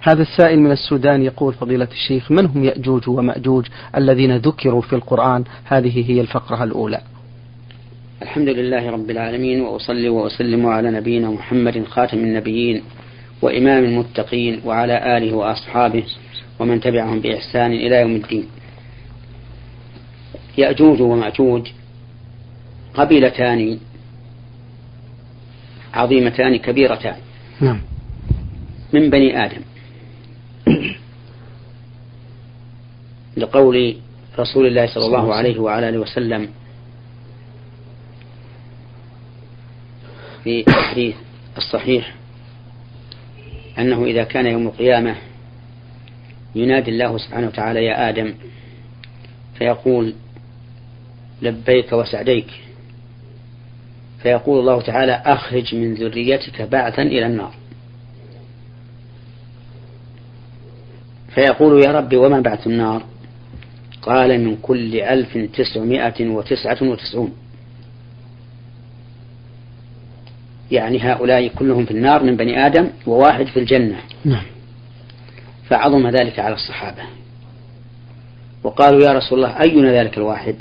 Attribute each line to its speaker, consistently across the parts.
Speaker 1: هذا السائل من السودان يقول فضيلة الشيخ من هم يأجوج ومأجوج الذين ذكروا في القرآن؟ هذه هي الفقرة الأولى.
Speaker 2: الحمد لله رب العالمين وأصلي وأسلم على نبينا محمد خاتم النبيين وإمام المتقين وعلى آله وأصحابه ومن تبعهم بإحسان إلى يوم الدين. يأجوج ومأجوج قبيلتان عظيمتان كبيرتان
Speaker 1: نعم.
Speaker 2: من بني آدم. لقول رسول الله صلى الله عليه وعلى آله وسلم في الحديث الصحيح أنه إذا كان يوم القيامة ينادي الله سبحانه وتعالى يا آدم فيقول لبيك وسعديك فيقول الله تعالى أخرج من ذريتك بعثا إلى النار فيقول يا رب وما بعث النار؟ قال من كل ألف تسعمائة وتسعة وتسعون. يعني هؤلاء كلهم في النار من بني آدم وواحد في الجنة.
Speaker 1: نعم.
Speaker 2: فعظم ذلك على الصحابة. وقالوا يا رسول الله أينا ذلك الواحد؟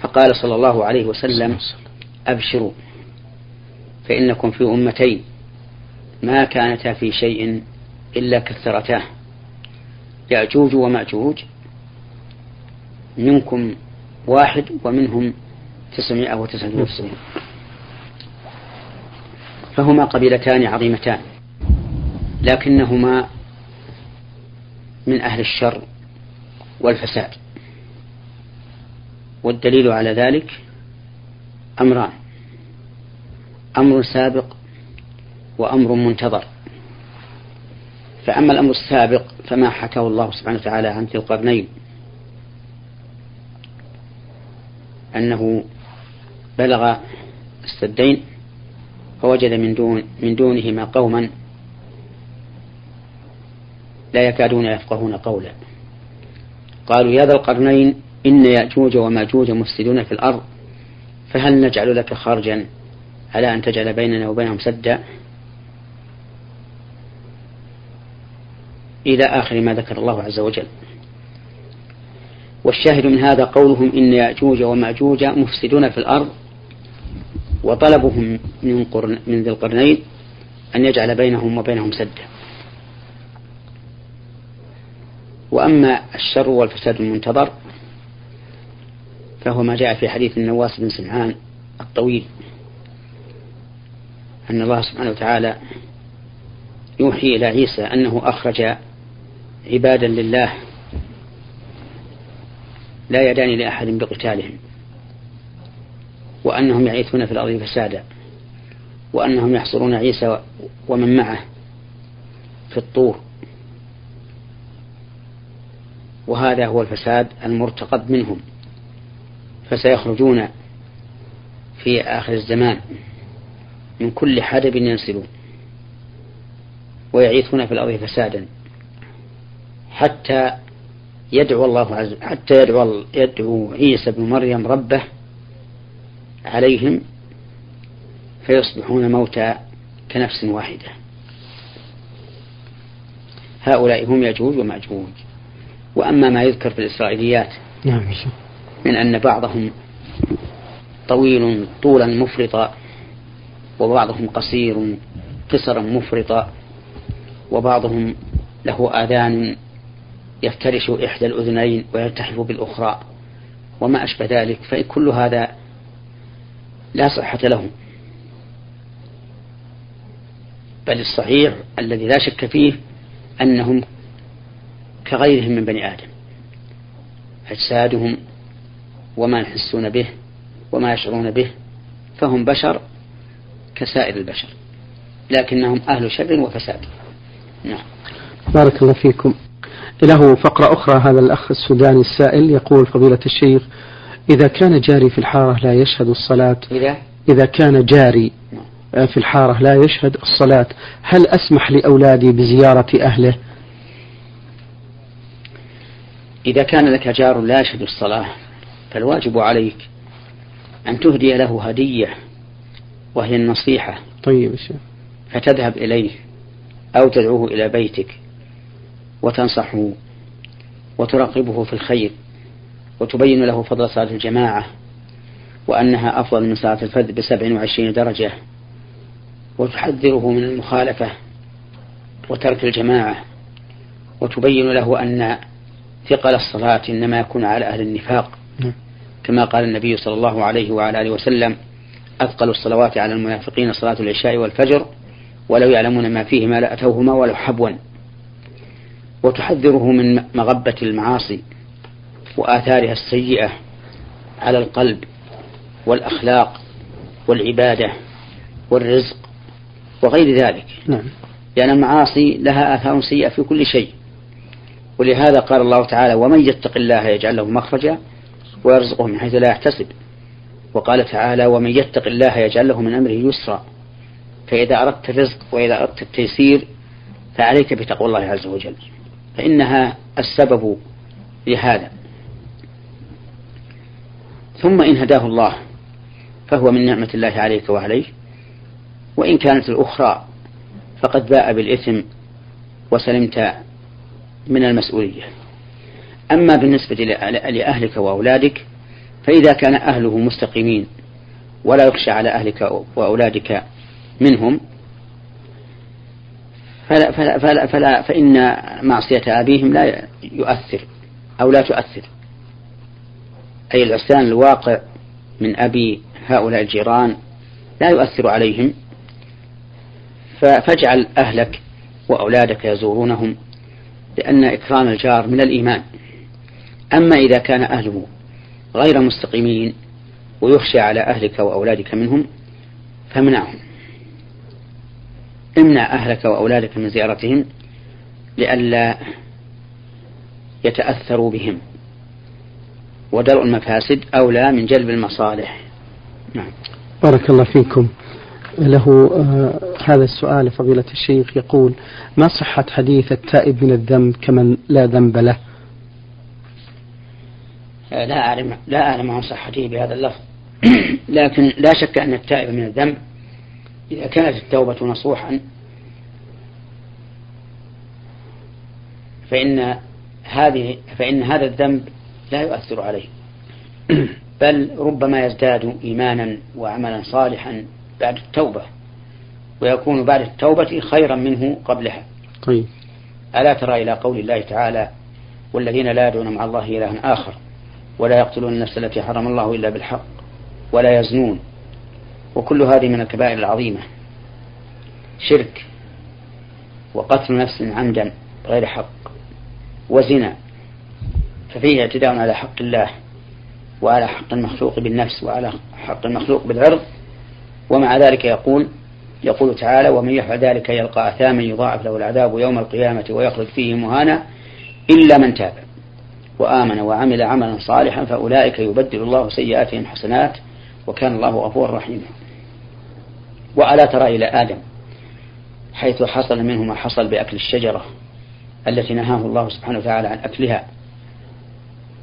Speaker 2: فقال صلى الله عليه وسلم. أبشروا فإنكم في أمتين ما كانتا في شيء إلا كثرتاه. يأجوج ومأجوج. منكم واحد ومنهم تسعمائة وتسعة وتسعين. فهما قبيلتان عظيمتان. لكنهما من أهل الشر والفساد. والدليل على ذلك أمران. أمر سابق وأمر منتظر. فأما الأمر السابق فما حكاه الله سبحانه وتعالى عن ذي القرنين أنه بلغ السدين فوجد من دون من دونهما قوما لا يكادون يفقهون قولا. قالوا يا ذا القرنين إن يأجوج ومأجوج مفسدون في الأرض فهل نجعل لك خرجا على أن تجعل بيننا وبينهم سدا؟ إلى آخر ما ذكر الله عز وجل. والشاهد من هذا قولهم إن يأجوج ومأجوج مفسدون في الأرض وطلبهم من, قرن من ذي القرنين أن يجعل بينهم وبينهم سدا. وأما الشر والفساد المنتظر فهو ما جاء في حديث النواس بن سمعان الطويل أن الله سبحانه وتعالى يوحي إلى عيسى أنه أخرج عبادا لله لا يدان لأحد بقتالهم وأنهم يعيثون في الأرض فسادا وأنهم يحصرون عيسى ومن معه في الطور. وهذا هو الفساد المرتقب منهم فسيخرجون في آخر الزمان من كل حدب ينسلون ويعيثون في الأرض فسادا. حتى يدعو الله عز حتى يدعو يدعو عيسى بن مريم ربه عليهم فيصبحون موتى كنفس واحدة. هؤلاء هم يجوج ومأجوج. وأما ما يذكر في الإسرائيليات
Speaker 1: نعم
Speaker 2: من أن بعضهم طويل طولا مفرطا وبعضهم قصير قصرا مفرطا وبعضهم له آذان يفترش إحدى الأذنين ويلتحف بالأخرى وما أشبه ذلك فكل هذا لا صحة له. بل الصحيح الذي لا شك فيه أنهم كغيرهم من بني آدم أجسادهم وما يحسون به وما يشعرون به فهم بشر كسائر البشر لكنهم أهل شر وفساد. نعم.
Speaker 1: بارك الله فيكم. له فقرة أخرى هذا الأخ السوداني السائل يقول فضيلة الشيخ إذا كان جاري في الحارة لا يشهد الصلاة.
Speaker 2: إذا؟
Speaker 1: إذا كان جاري في الحارة لا يشهد الصلاة هل أسمح لأولادي بزيارة أهله؟
Speaker 2: إذا كان لك جار لا يشهد الصلاة فالواجب عليك أن تهدي له هدية وهي النصيحة.
Speaker 1: طيب
Speaker 2: فتذهب إليه أو تدعوه إلى بيتك. وتنصحه وترغبه في الخير وتبين له فضل صلاة الجماعة وأنها أفضل من صلاة الفرد بسبع وعشرين درجة وتحذره من المخالفة وترك الجماعة وتبين له أن ثقل الصلاة إنما يكون على أهل النفاق نعم. كما قال النبي صلى الله عليه وعلى آله وسلم أثقل الصلوات على المنافقين صلاة العشاء والفجر ولو يعلمون ما فيهما لأتوهما ولو حبوا وتحذره من مغبة المعاصي وآثارها السيئة على القلب والأخلاق والعبادة والرزق وغير ذلك. نعم. لأن المعاصي لها آثار سيئة في كل شيء. ولهذا قال الله تعالى ومن يتق الله يجعل له مخرجا ويرزقه من حيث لا يحتسب. وقال تعالى ومن يتق الله يجعل له من أمره يسرا. فإذا أردت الرزق وإذا أردت التيسير فعليك بتقوى الله عز وجل. فإنها السبب لهذا. ثم إن هداه الله فهو من نعمة الله عليك وعليه وإن كانت الأخرى فقد باء بالإثم وسلمت من المسؤولية. أما بالنسبة لأهلك وأولادك فإذا كان أهله مستقيمين ولا يخشى على أهلك وأولادك منهم فلا, فلا, فلا, فلا فإن معصية أبيهم لا يؤثر أو لا تؤثر. أي العصيان الواقع من أبي هؤلاء الجيران لا يؤثر عليهم. فاجعل أهلك وأولادك يزورونهم لأن إكرام الجار من الإيمان. أما إذا كان أهله غير مستقيمين ويخشى على أهلك وأولادك منهم فامنعهم امنع أهلك وأولادك من زيارتهم لئلا يتأثروا بهم. ودرء المفاسد أولى من جلب المصالح.
Speaker 1: نعم. بارك الله فيكم. له آه هذا السؤال فضيلة الشيخ يقول ما صحة حديث التائب من الذنب كمن لا ذنب له؟
Speaker 2: آه، لا أعلم لا أعلم عن صحته بهذا اللفظ. لكن لا شك أن التائب من الذنب إذا كانت التوبة نصوحا فإن هذه فإن هذا الذنب لا يؤثر عليه. بل ربما يزداد إيمانا وعملا صالحا بعد التوبة ويكون بعد التوبة خيرا منه قبلها. طيب. ألا ترى إلى قول الله تعالى والذين لا يدعون مع الله إلها آخر ولا يقتلون النفس التي حرم الله إلا بالحق ولا يزنون. وكل هذه من الكبائر العظيمة. شرك وقتل نفس عمدا غير حق وزنا ففيه اعتداء على حق الله وعلى حق المخلوق بالنفس وعلى حق المخلوق بالعرض. ومع ذلك يقول يقول تعالى ومن يفعل ذلك يلقى أثاما يضاعف له العذاب يوم القيامة ويخرج فيه مهانا إلا من تاب وآمن وعمل عملا صالحا فأولئك يبدل الله سيئاتهم حسنات وكان الله غفورا رحيما. وألا ترى إلى آدم حيث حصل منه ما حصل بأكل الشجرة التي نهاه الله سبحانه وتعالى عن أكلها.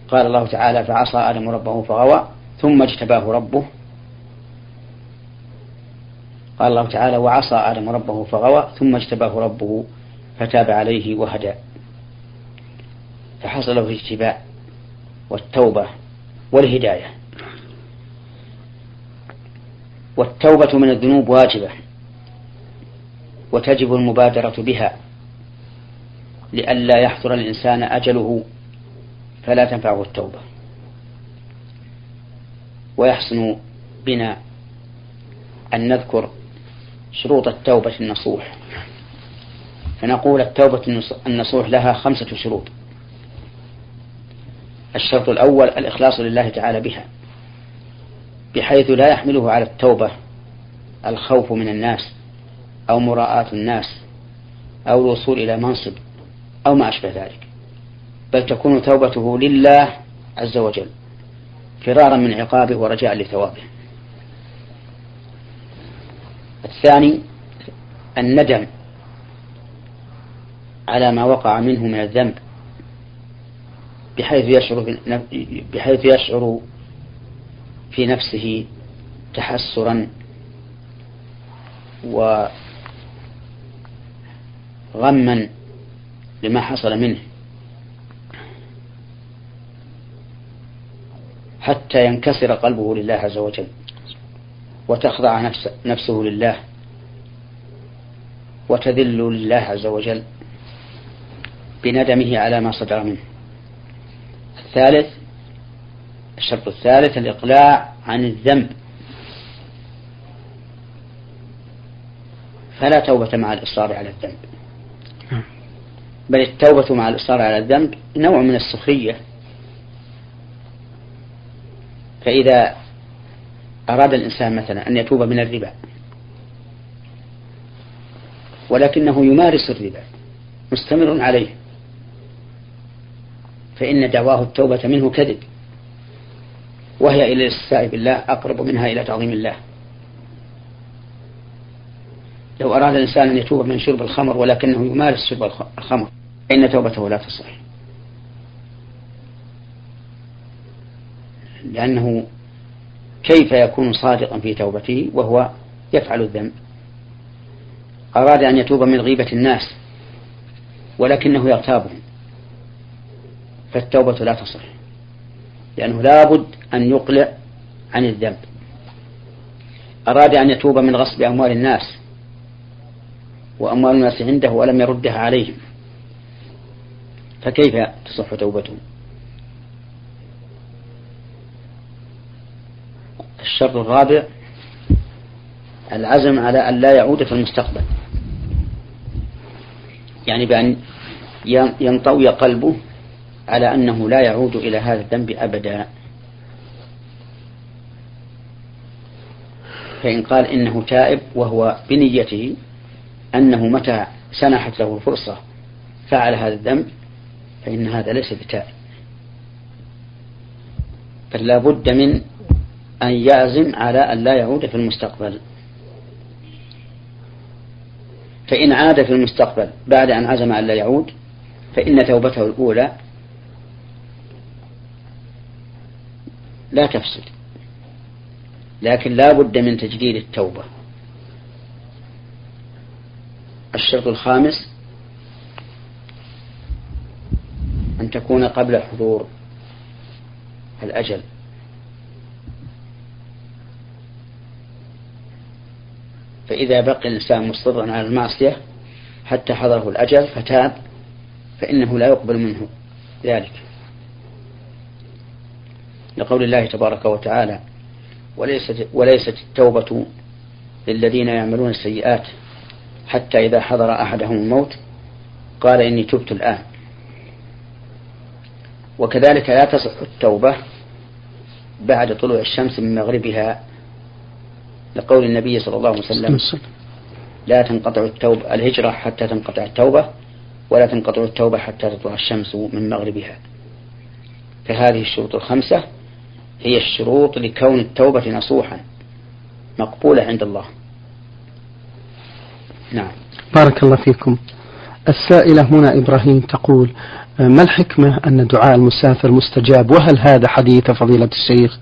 Speaker 2: قال الله تعالى فعصى آدم ربه فغوى ثم اجتباه ربه. قال الله تعالى وعصى آدم ربه فغوى ثم اجتباه ربه فتاب عليه وهدى. فحصل له الاجتباء والتوبة والهداية. والتوبة من الذنوب واجبة وتجب المبادرة بها لئلا يحضر الإنسان أجله فلا تنفعه التوبة ويحسن بنا أن نذكر شروط التوبة النصوح فنقول التوبة النصوح لها خمسة شروط الشرط الأول الإخلاص لله تعالى بها بحيث لا يحمله على التوبة الخوف من الناس أو مراءاة الناس أو الوصول إلى منصب أو ما أشبه ذلك. بل تكون توبته لله عز وجل فرارا من عقابه ورجاء لثوابه. الثاني الندم على ما وقع منه من الذنب بحيث يشعر بحيث يشعر في نفسه تحسرا و غما لما حصل منه. حتى ينكسر قلبه لله عز وجل وتخضع نفس نفسه لله وتذل لله عز وجل بندمه على ما صدر منه. الثالث الشرط الثالث الإقلاع عن الذنب. فلا توبة مع الإصرار على الذنب. بل التوبة مع الإصرار على الذنب نوع من السخرية. فإذا أراد الإنسان مثلا أن يتوب من الربا ولكنه يمارس الربا مستمر عليه فإن دعواه التوبة منه كذب. وهي إلى الاستساء بالله أقرب منها إلى تعظيم الله. لو أراد الإنسان أن يتوب من شرب الخمر ولكنه يمارس شرب الخمر فإن توبته لا تصح. لأنه كيف يكون صادقا في توبته وهو يفعل الذنب؟ أراد أن يتوب من غيبة الناس ولكنه يغتابهم فالتوبة لا تصح. لأنه لابد أن يقلع عن الذنب. أراد أن يتوب من غصب أموال الناس وأموال الناس عنده ولم يردها عليهم. فكيف تصح توبته؟ الشرط الرابع العزم على أن لا يعود في المستقبل. يعني بأن ينطوي قلبه على أنه لا يعود إلى هذا الذنب أبدا. فإن قال إنه تائب وهو بنيته أنه متى سنحت له الفرصة فعل هذا الذنب فإن هذا ليس بتائب. بل لا بد من أن يعزم على أن لا يعود في المستقبل. فإن عاد في المستقبل بعد أن عزم أن لا يعود فإن توبته الأولى لا تفسد. لكن لا بد من تجديد التوبة. الشرط الخامس أن تكون قبل حضور الأجل. فإذا بقي الإنسان مصرا على المعصية حتى حضره الأجل فتاب فإنه لا يقبل منه ذلك. لقول الله تبارك وتعالى وليست, وليست التوبة للذين يعملون السيئات حتى إذا حضر أحدهم الموت قال إني تبت الآن. وكذلك لا تصح التوبة بعد طلوع الشمس من مغربها لقول النبي صلى الله عليه وسلم لا تنقطع التوبة الهجرة حتى تنقطع التوبة ولا تنقطع التوبة حتى تطلع الشمس من مغربها. فهذه الشروط الخمسة هي الشروط لكون التوبة نصوحا مقبولة عند الله. نعم.
Speaker 1: بارك الله فيكم. السائلة هنا إبراهيم تقول ما الحكمة أن دعاء المسافر مستجاب؟ وهل هذا حديث فضيلة الشيخ؟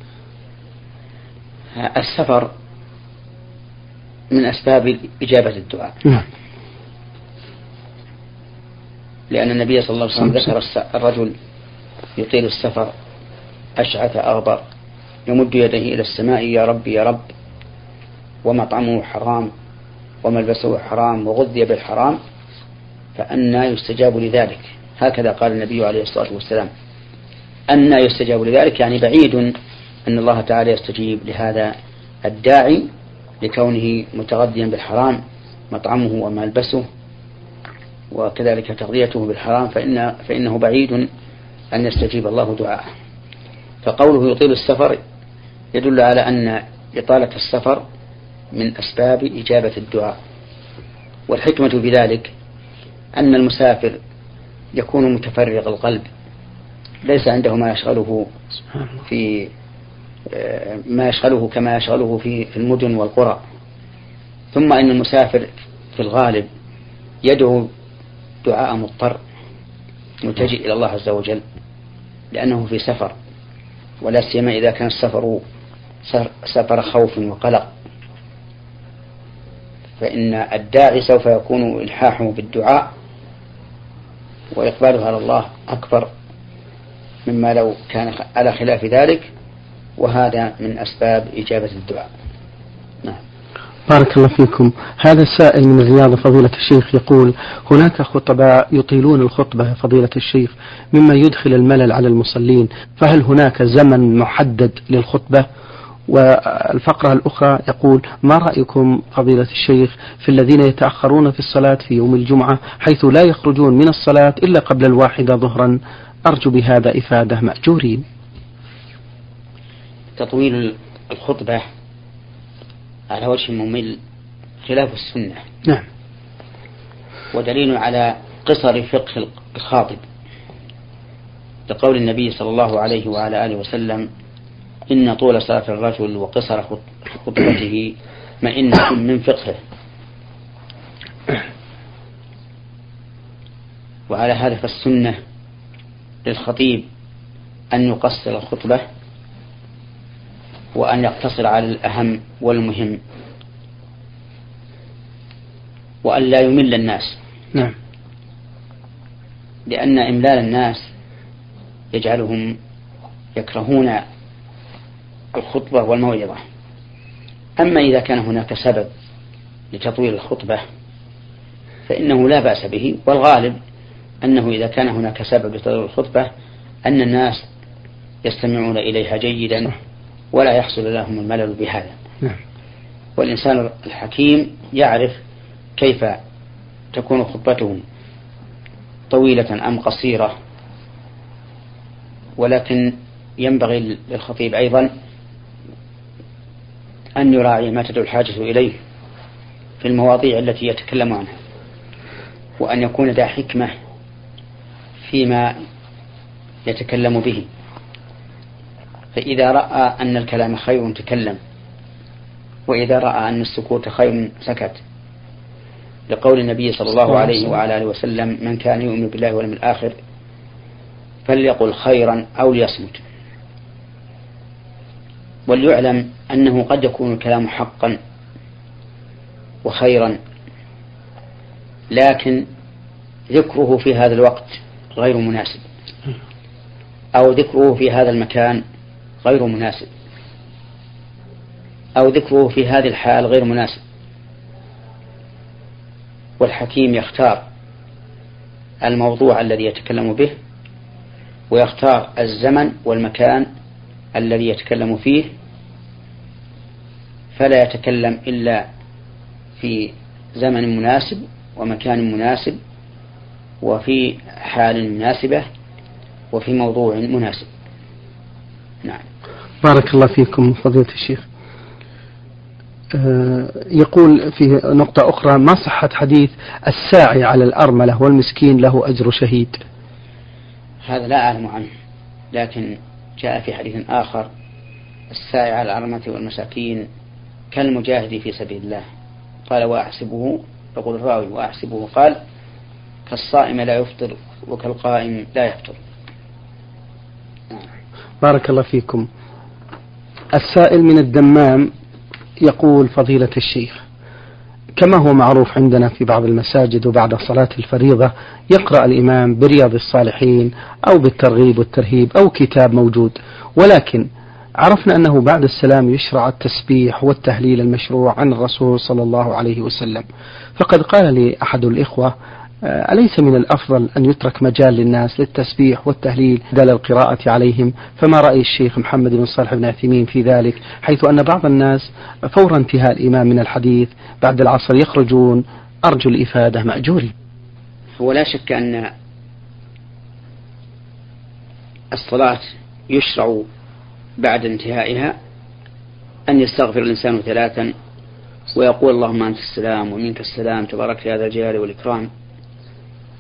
Speaker 2: السفر من أسباب إجابة الدعاء.
Speaker 1: نعم.
Speaker 2: لأن النبي صلى الله عليه وسلم ذكر الرجل يطيل السفر أشعث أغبر. يمد يديه إلى السماء يا رب يا رب. ومطعمه حرام وملبسه حرام وغذي بالحرام فأنى يستجاب لذلك. هكذا قال النبي عليه الصلاة والسلام. أنى يستجاب لذلك يعني بعيد أن الله تعالى يستجيب لهذا الداعي لكونه متغذيا بالحرام مطعمه وملبسه وكذلك تغذيته بالحرام فإن فإنه بعيد أن يستجيب الله دعاءه. فقوله يطيل السفر يدل على أن إطالة السفر من أسباب إجابة الدعاء. والحكمة في ذلك أن المسافر يكون متفرغ القلب ليس عنده ما يشغله في ما يشغله كما يشغله في المدن والقرى. ثم أن المسافر في الغالب يدعو دعاء مضطر متجئ إلى الله عز وجل لأنه في سفر. ولا سيما إذا كان السفر سفر خوف وقلق. فإن الداعي سوف يكون إلحاحه بالدعاء وإقبالها على الله أكبر مما لو كان على خلاف ذلك. وهذا من أسباب إجابة الدعاء.
Speaker 1: بارك الله فيكم. هذا السائل من الرياض فضيلة الشيخ يقول هناك خطباء يطيلون الخطبة فضيلة الشيخ مما يدخل الملل على المصلين فهل هناك زمن محدد للخطبة؟ والفقرة الأخرى يقول ما رأيكم فضيلة الشيخ في الذين يتأخرون في الصلاة في يوم الجمعة حيث لا يخرجون من الصلاة إلا قبل الواحدة ظهرا؟ أرجو بهذا إفادة مأجورين.
Speaker 2: تطويل الخطبة على وجه ممل خلاف السنة.
Speaker 1: نعم.
Speaker 2: ودليل على قصر فقه الخاطب لقول النبي صلى الله عليه وعلى آله وسلم إن طول صلاة الرجل وقصر خطبته مئنة من فقهه. وعلى هذا فالسنة للخطيب أن يقصر الخطبة وأن يقتصر على الأهم والمهم. وأن لا يمل الناس.
Speaker 1: نعم.
Speaker 2: لأن إملال الناس يجعلهم يكرهون الخطبة والموعظة. أما إذا كان هناك سبب لتطويل الخطبة فإنه لا بأس به والغالب أنه إذا كان هناك سبب لتطويل الخطبة أن الناس يستمعون إليها جيدا. ولا يحصل لهم الملل بهذا
Speaker 1: نعم.
Speaker 2: والإنسان الحكيم يعرف كيف تكون خطبته طويلة أم قصيرة ولكن ينبغي للخطيب أيضا أن يراعي ما تدعو الحاجة إليه في المواضيع التي يتكلم عنها وأن يكون ذا حكمة فيما يتكلم به فإذا رأى أن الكلام خير تكلم وإذا رأى أن السكوت خير سكت. لقول النبي صلى الله عليه وعلى آله وسلم من كان يؤمن بالله واليوم الآخر فليقل خيرا أو ليصمت. وليعلم أنه قد يكون الكلام حقا وخيرا لكن ذكره في هذا الوقت غير مناسب أو ذكره في هذا المكان غير مناسب. أو ذكره في هذه الحال غير مناسب. والحكيم يختار الموضوع الذي يتكلم به ويختار الزمن والمكان الذي يتكلم فيه فلا يتكلم إلا في زمن مناسب ومكان مناسب وفي حال مناسبة وفي موضوع مناسب. نعم.
Speaker 1: بارك الله فيكم فضيلة الشيخ. آه، يقول في نقطة أخرى ما صحة حديث الساعي على الأرملة والمسكين له أجر شهيد؟
Speaker 2: هذا لا أعلم عنه لكن جاء في حديث آخر الساعي على الأرملة والمساكين كالمجاهد في سبيل الله. قال وأحسبه يقول الراوي وأحسبه قال كالصائم لا يفطر وكالقائم لا يفطر.
Speaker 1: بارك الله فيكم. السائل من الدمام يقول فضيلة الشيخ كما هو معروف عندنا في بعض المساجد وبعد صلاة الفريضة يقرأ الإمام برياض الصالحين أو بالترغيب والترهيب أو كتاب موجود ولكن عرفنا أنه بعد السلام يشرع التسبيح والتهليل المشروع عن الرسول صلى الله عليه وسلم. فقد قال لي أحد الإخوة أليس من الأفضل أن يترك مجال للناس للتسبيح والتهليل؟ بدل القراءة عليهم. فما رأي الشيخ محمد بن صالح بن عثيمين في ذلك؟ حيث أن بعض الناس فور انتهاء الإمام من الحديث بعد العصر يخرجون أرجو الإفادة مأجوري.
Speaker 2: ولا شك أن الصلاة يشرع بعد انتهائها أن يستغفر الإنسان ثلاثا ويقول اللهم أنت السلام ومنك السلام تبارك يا ذا الجلال والإكرام.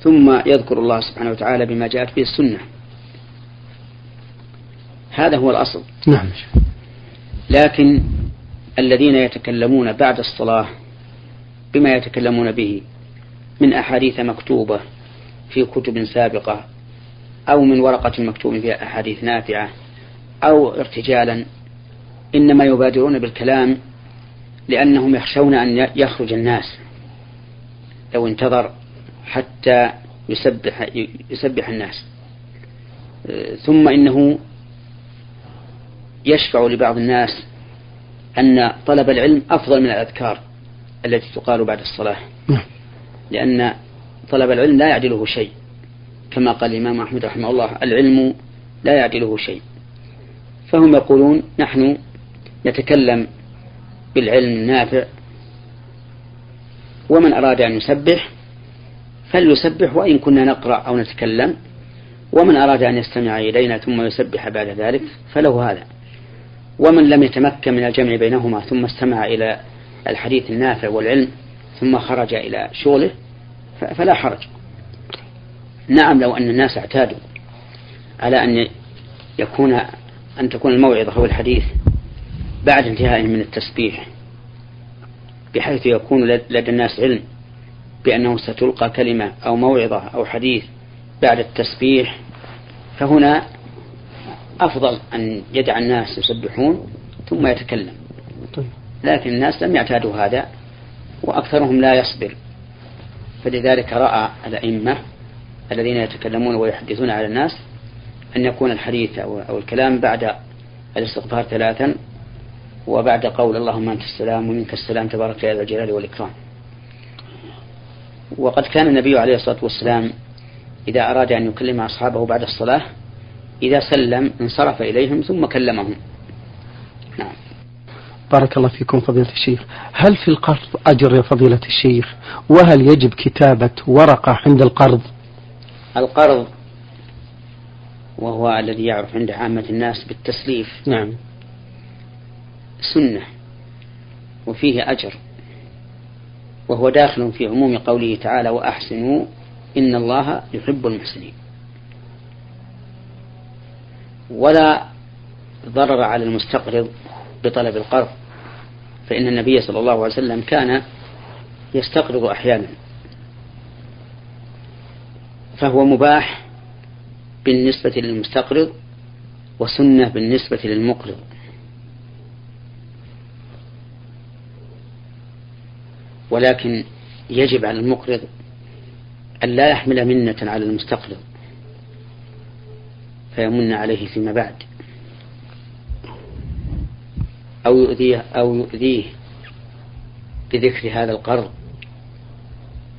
Speaker 2: ثم يذكر الله سبحانه وتعالى بما جاءت به السنة. هذا هو الأصل.
Speaker 1: نعم
Speaker 2: لكن الذين يتكلمون بعد الصلاة بما يتكلمون به من أحاديث مكتوبة في كتب سابقة أو من ورقة مكتوب فيها أحاديث نافعة أو ارتجالا إنما يبادرون بالكلام لأنهم يخشون أن يخرج الناس. لو انتظر حتى يسبح يسبح الناس. ثم إنه يشفع لبعض الناس أن طلب العلم أفضل من الأذكار التي تقال بعد الصلاة. نعم. لأن طلب العلم لا يعدله شيء. كما قال الإمام أحمد رحمه الله العلم لا يعدله شيء. فهم يقولون نحن نتكلم بالعلم النافع ومن أراد أن يسبح فليسبح وإن كنا نقرأ أو نتكلم ومن أراد أن يستمع إلينا ثم يسبح بعد ذلك فله هذا. ومن لم يتمكن من الجمع بينهما ثم استمع إلى الحديث النافع والعلم ثم خرج إلى شغله فلا حرج. نعم لو أن الناس اعتادوا على أن يكون أن تكون الموعظة أو الحديث بعد انتهائهم من التسبيح بحيث يكون لدى الناس علم. بأنه ستلقى كلمة أو موعظة أو حديث بعد التسبيح فهنا أفضل أن يدع الناس يسبحون ثم يتكلم. طيب. لكن الناس لم يعتادوا هذا وأكثرهم لا يصبر. فلذلك رأى الأئمة الذين يتكلمون ويحدثون على الناس أن يكون الحديث أو الكلام بعد الاستغفار ثلاثا وبعد قول اللهم أنت السلام ومنك السلام تبارك يا ذا الجلال والإكرام. وقد كان النبي عليه الصلاة والسلام إذا أراد أن يكلم أصحابه بعد الصلاة إذا سلم انصرف إليهم ثم كلمهم.
Speaker 1: نعم. بارك الله فيكم فضيلة الشيخ. هل في القرض أجر يا فضيلة الشيخ؟ وهل يجب كتابة ورقة عند القرض؟
Speaker 2: القرض وهو الذي يعرف عند عامة الناس بالتسليف.
Speaker 1: نعم.
Speaker 2: سنة وفيه أجر. وهو داخل في عموم قوله تعالى وأحسنوا إن الله يحب المحسنين. ولا ضرر على المستقرض بطلب القرض فإن النبي صلى الله عليه وسلم كان يستقرض أحيانا فهو مباح بالنسبة للمستقرض وسنة بالنسبة للمقرض. ولكن يجب على المقرض أن لا يحمل منة على المستقرض فيمن عليه فيما بعد. أو يؤذيه أو يؤذيه بذكر هذا القرض.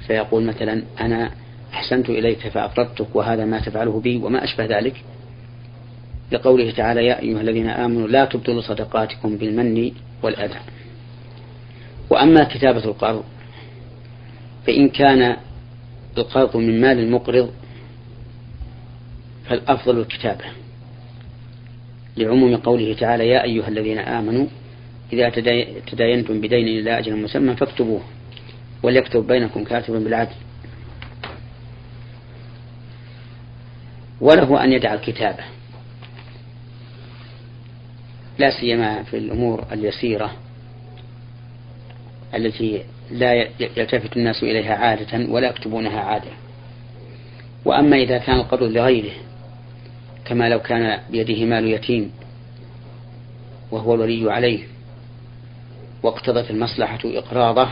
Speaker 2: فيقول مثلا أنا أحسنت إليك فأقرضتك وهذا ما تفعله بي وما أشبه ذلك. لقوله تعالى يا أيها الذين آمنوا لا تبطلوا صدقاتكم بالمن والأذى. وأما كتابة القرض فإن كان القرض من مال المقرض فالأفضل الكتابة لعموم قوله تعالى يا أيها الذين آمنوا إذا تداينتم بدين إلى أجل مسمى فاكتبوه وليكتب بينكم كاتب بالعدل. وله أن يدع الكتابة لا سيما في الأمور اليسيرة. التي لا يلتفت الناس إليها عادة ولا يكتبونها عادة. وأما إذا كان القرض لغيره كما لو كان بيده مال يتيم وهو الولي عليه واقتضت المصلحة إقراضه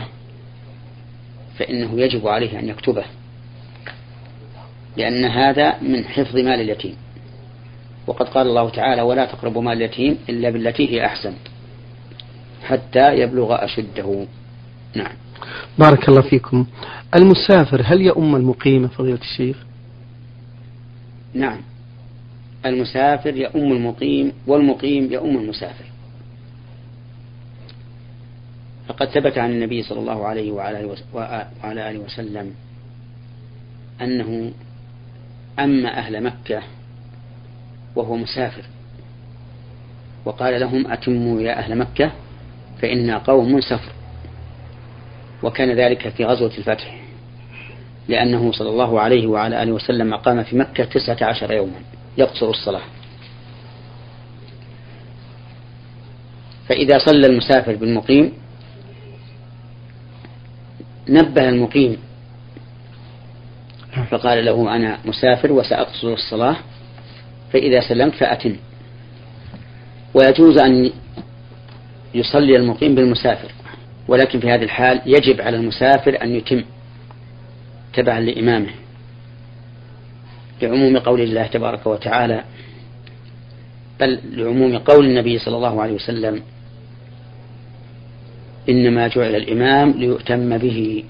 Speaker 2: فإنه يجب عليه أن يكتبه لأن هذا من حفظ مال اليتيم. وقد قال الله تعالى ولا تقربوا مال اليتيم إلا بالتي هي أحسن حتى يبلغ أشده نعم.
Speaker 1: بارك الله فيكم. المسافر هل يؤم المقيم فضيلة الشيخ؟
Speaker 2: نعم. المسافر يؤم المقيم والمقيم يؤم المسافر. فقد ثبت عن النبي صلى الله عليه وعلى آله وسلم أنه أما أهل مكة وهو مسافر وقال لهم أتموا يا أهل مكة فإنا قوم سفر. وكان ذلك في غزوة الفتح لأنه صلى الله عليه وعلى آله وسلم أقام في مكة تسعة عشر يوما يقصر الصلاة. فإذا صلى المسافر بالمقيم نبه المقيم فقال له أنا مسافر وسأقصر الصلاة فإذا سلمت فأتم. ويجوز أن يصلي المقيم بالمسافر. ولكن في هذه الحال يجب على المسافر أن يتم تبعا لإمامه. لعموم قول الله تبارك وتعالى بل لعموم قول النبي صلى الله عليه وسلم إنما جعل الإمام ليؤتم به.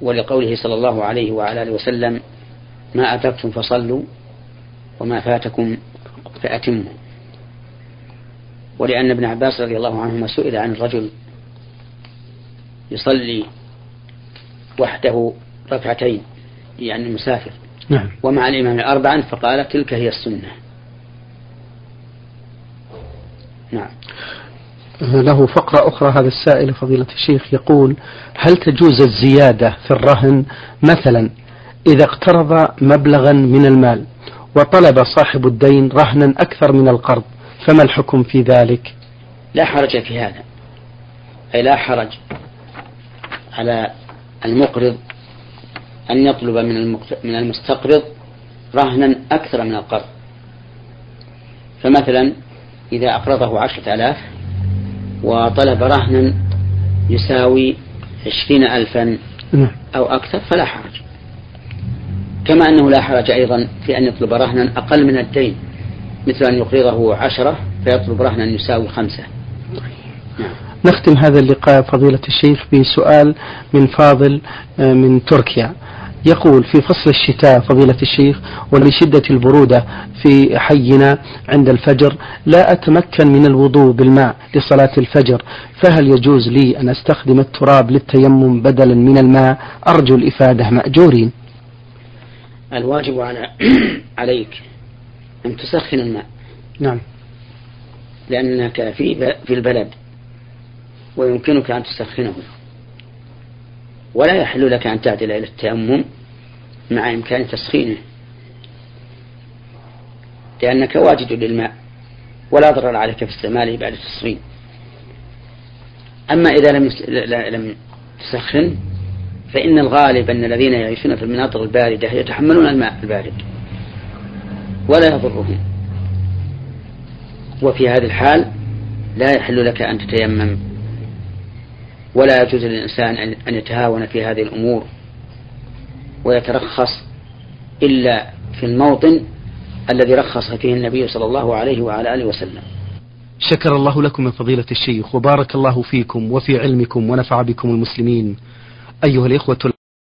Speaker 2: ولقوله صلى الله عليه وعلى آله وسلم ما أدركتم فصلوا وما فاتكم فأتموا. ولأن ابن عباس رضي الله عنهما سئل عن الرجل يصلي وحده ركعتين يعني المسافر
Speaker 1: نعم.
Speaker 2: ومع الإمام أربعا فقال تلك هي السنة. نعم.
Speaker 1: له فقرة أخرى هذا السائل فضيلة الشيخ يقول هل تجوز الزيادة في الرهن؟ مثلا إذا اقترض مبلغا من المال وطلب صاحب الدين رهنا أكثر من القرض فما الحكم في ذلك؟
Speaker 2: لا حرج في هذا. أي لا حرج على المقرض أن يطلب من من المستقرض رهنا أكثر من القرض. فمثلا إذا أقرضه عشرة آلاف وطلب رهنا يساوي عشرين ألفا
Speaker 1: نعم.
Speaker 2: أو أكثر فلا حرج. كما أنه لا حرج أيضا في أن يطلب رهنا أقل من الدين. مثل أن يقرضه عشرة فيطلب رهنا يساوي خمسة.
Speaker 1: نعم. نختم هذا اللقاء فضيلة الشيخ بسؤال من فاضل آه، من تركيا. يقول في فصل الشتاء فضيلة الشيخ ولشدة البرودة في حينا عند الفجر لا أتمكن من الوضوء بالماء لصلاة الفجر فهل يجوز لي أن أستخدم التراب للتيمم بدلا من الماء؟ أرجو الإفادة مأجورين.
Speaker 2: الواجب على عليك. أن تسخن الماء.
Speaker 1: نعم.
Speaker 2: لأنك في في البلد ويمكنك أن تسخنه. ولا يحل لك أن تعدل إلى التيمم مع إمكان تسخينه. لأنك واجد للماء ولا ضرر عليك في استعماله بعد التسخين. أما إذا لم لم تسخن فإن الغالب أن الذين يعيشون في المناطق الباردة يتحملون الماء البارد. ولا يضرهم وفي هذه الحال لا يحل لك أن تتيمم ولا يجوز للإنسان أن يتهاون في هذه الأمور ويترخص إلا في الموطن الذي رخص فيه النبي صلى الله عليه وعلى آله وسلم.
Speaker 1: شكر الله لكم من فضيلة الشيخ وبارك الله فيكم وفي علمكم ونفع بكم المسلمين. أيها الإخوة